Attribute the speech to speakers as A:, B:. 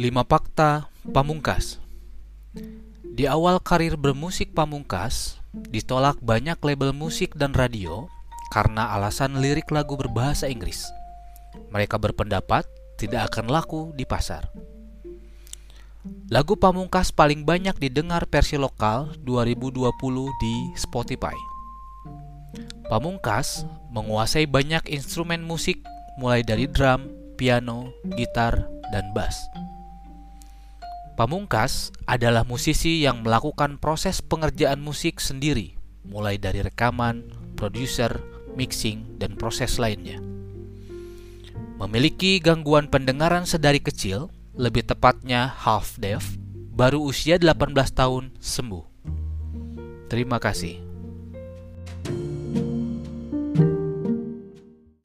A: 5 Fakta Pamungkas Di awal karir bermusik Pamungkas, ditolak banyak label musik dan radio karena alasan lirik lagu berbahasa Inggris. Mereka berpendapat tidak akan laku di pasar. Lagu Pamungkas paling banyak didengar versi lokal 2020 di Spotify. Pamungkas menguasai banyak instrumen musik mulai dari drum, piano, gitar, dan bass. Pamungkas adalah musisi yang melakukan proses pengerjaan musik sendiri, mulai dari rekaman, produser, mixing, dan proses lainnya. Memiliki gangguan pendengaran sedari kecil, lebih tepatnya half deaf, baru usia 18 tahun sembuh. Terima kasih.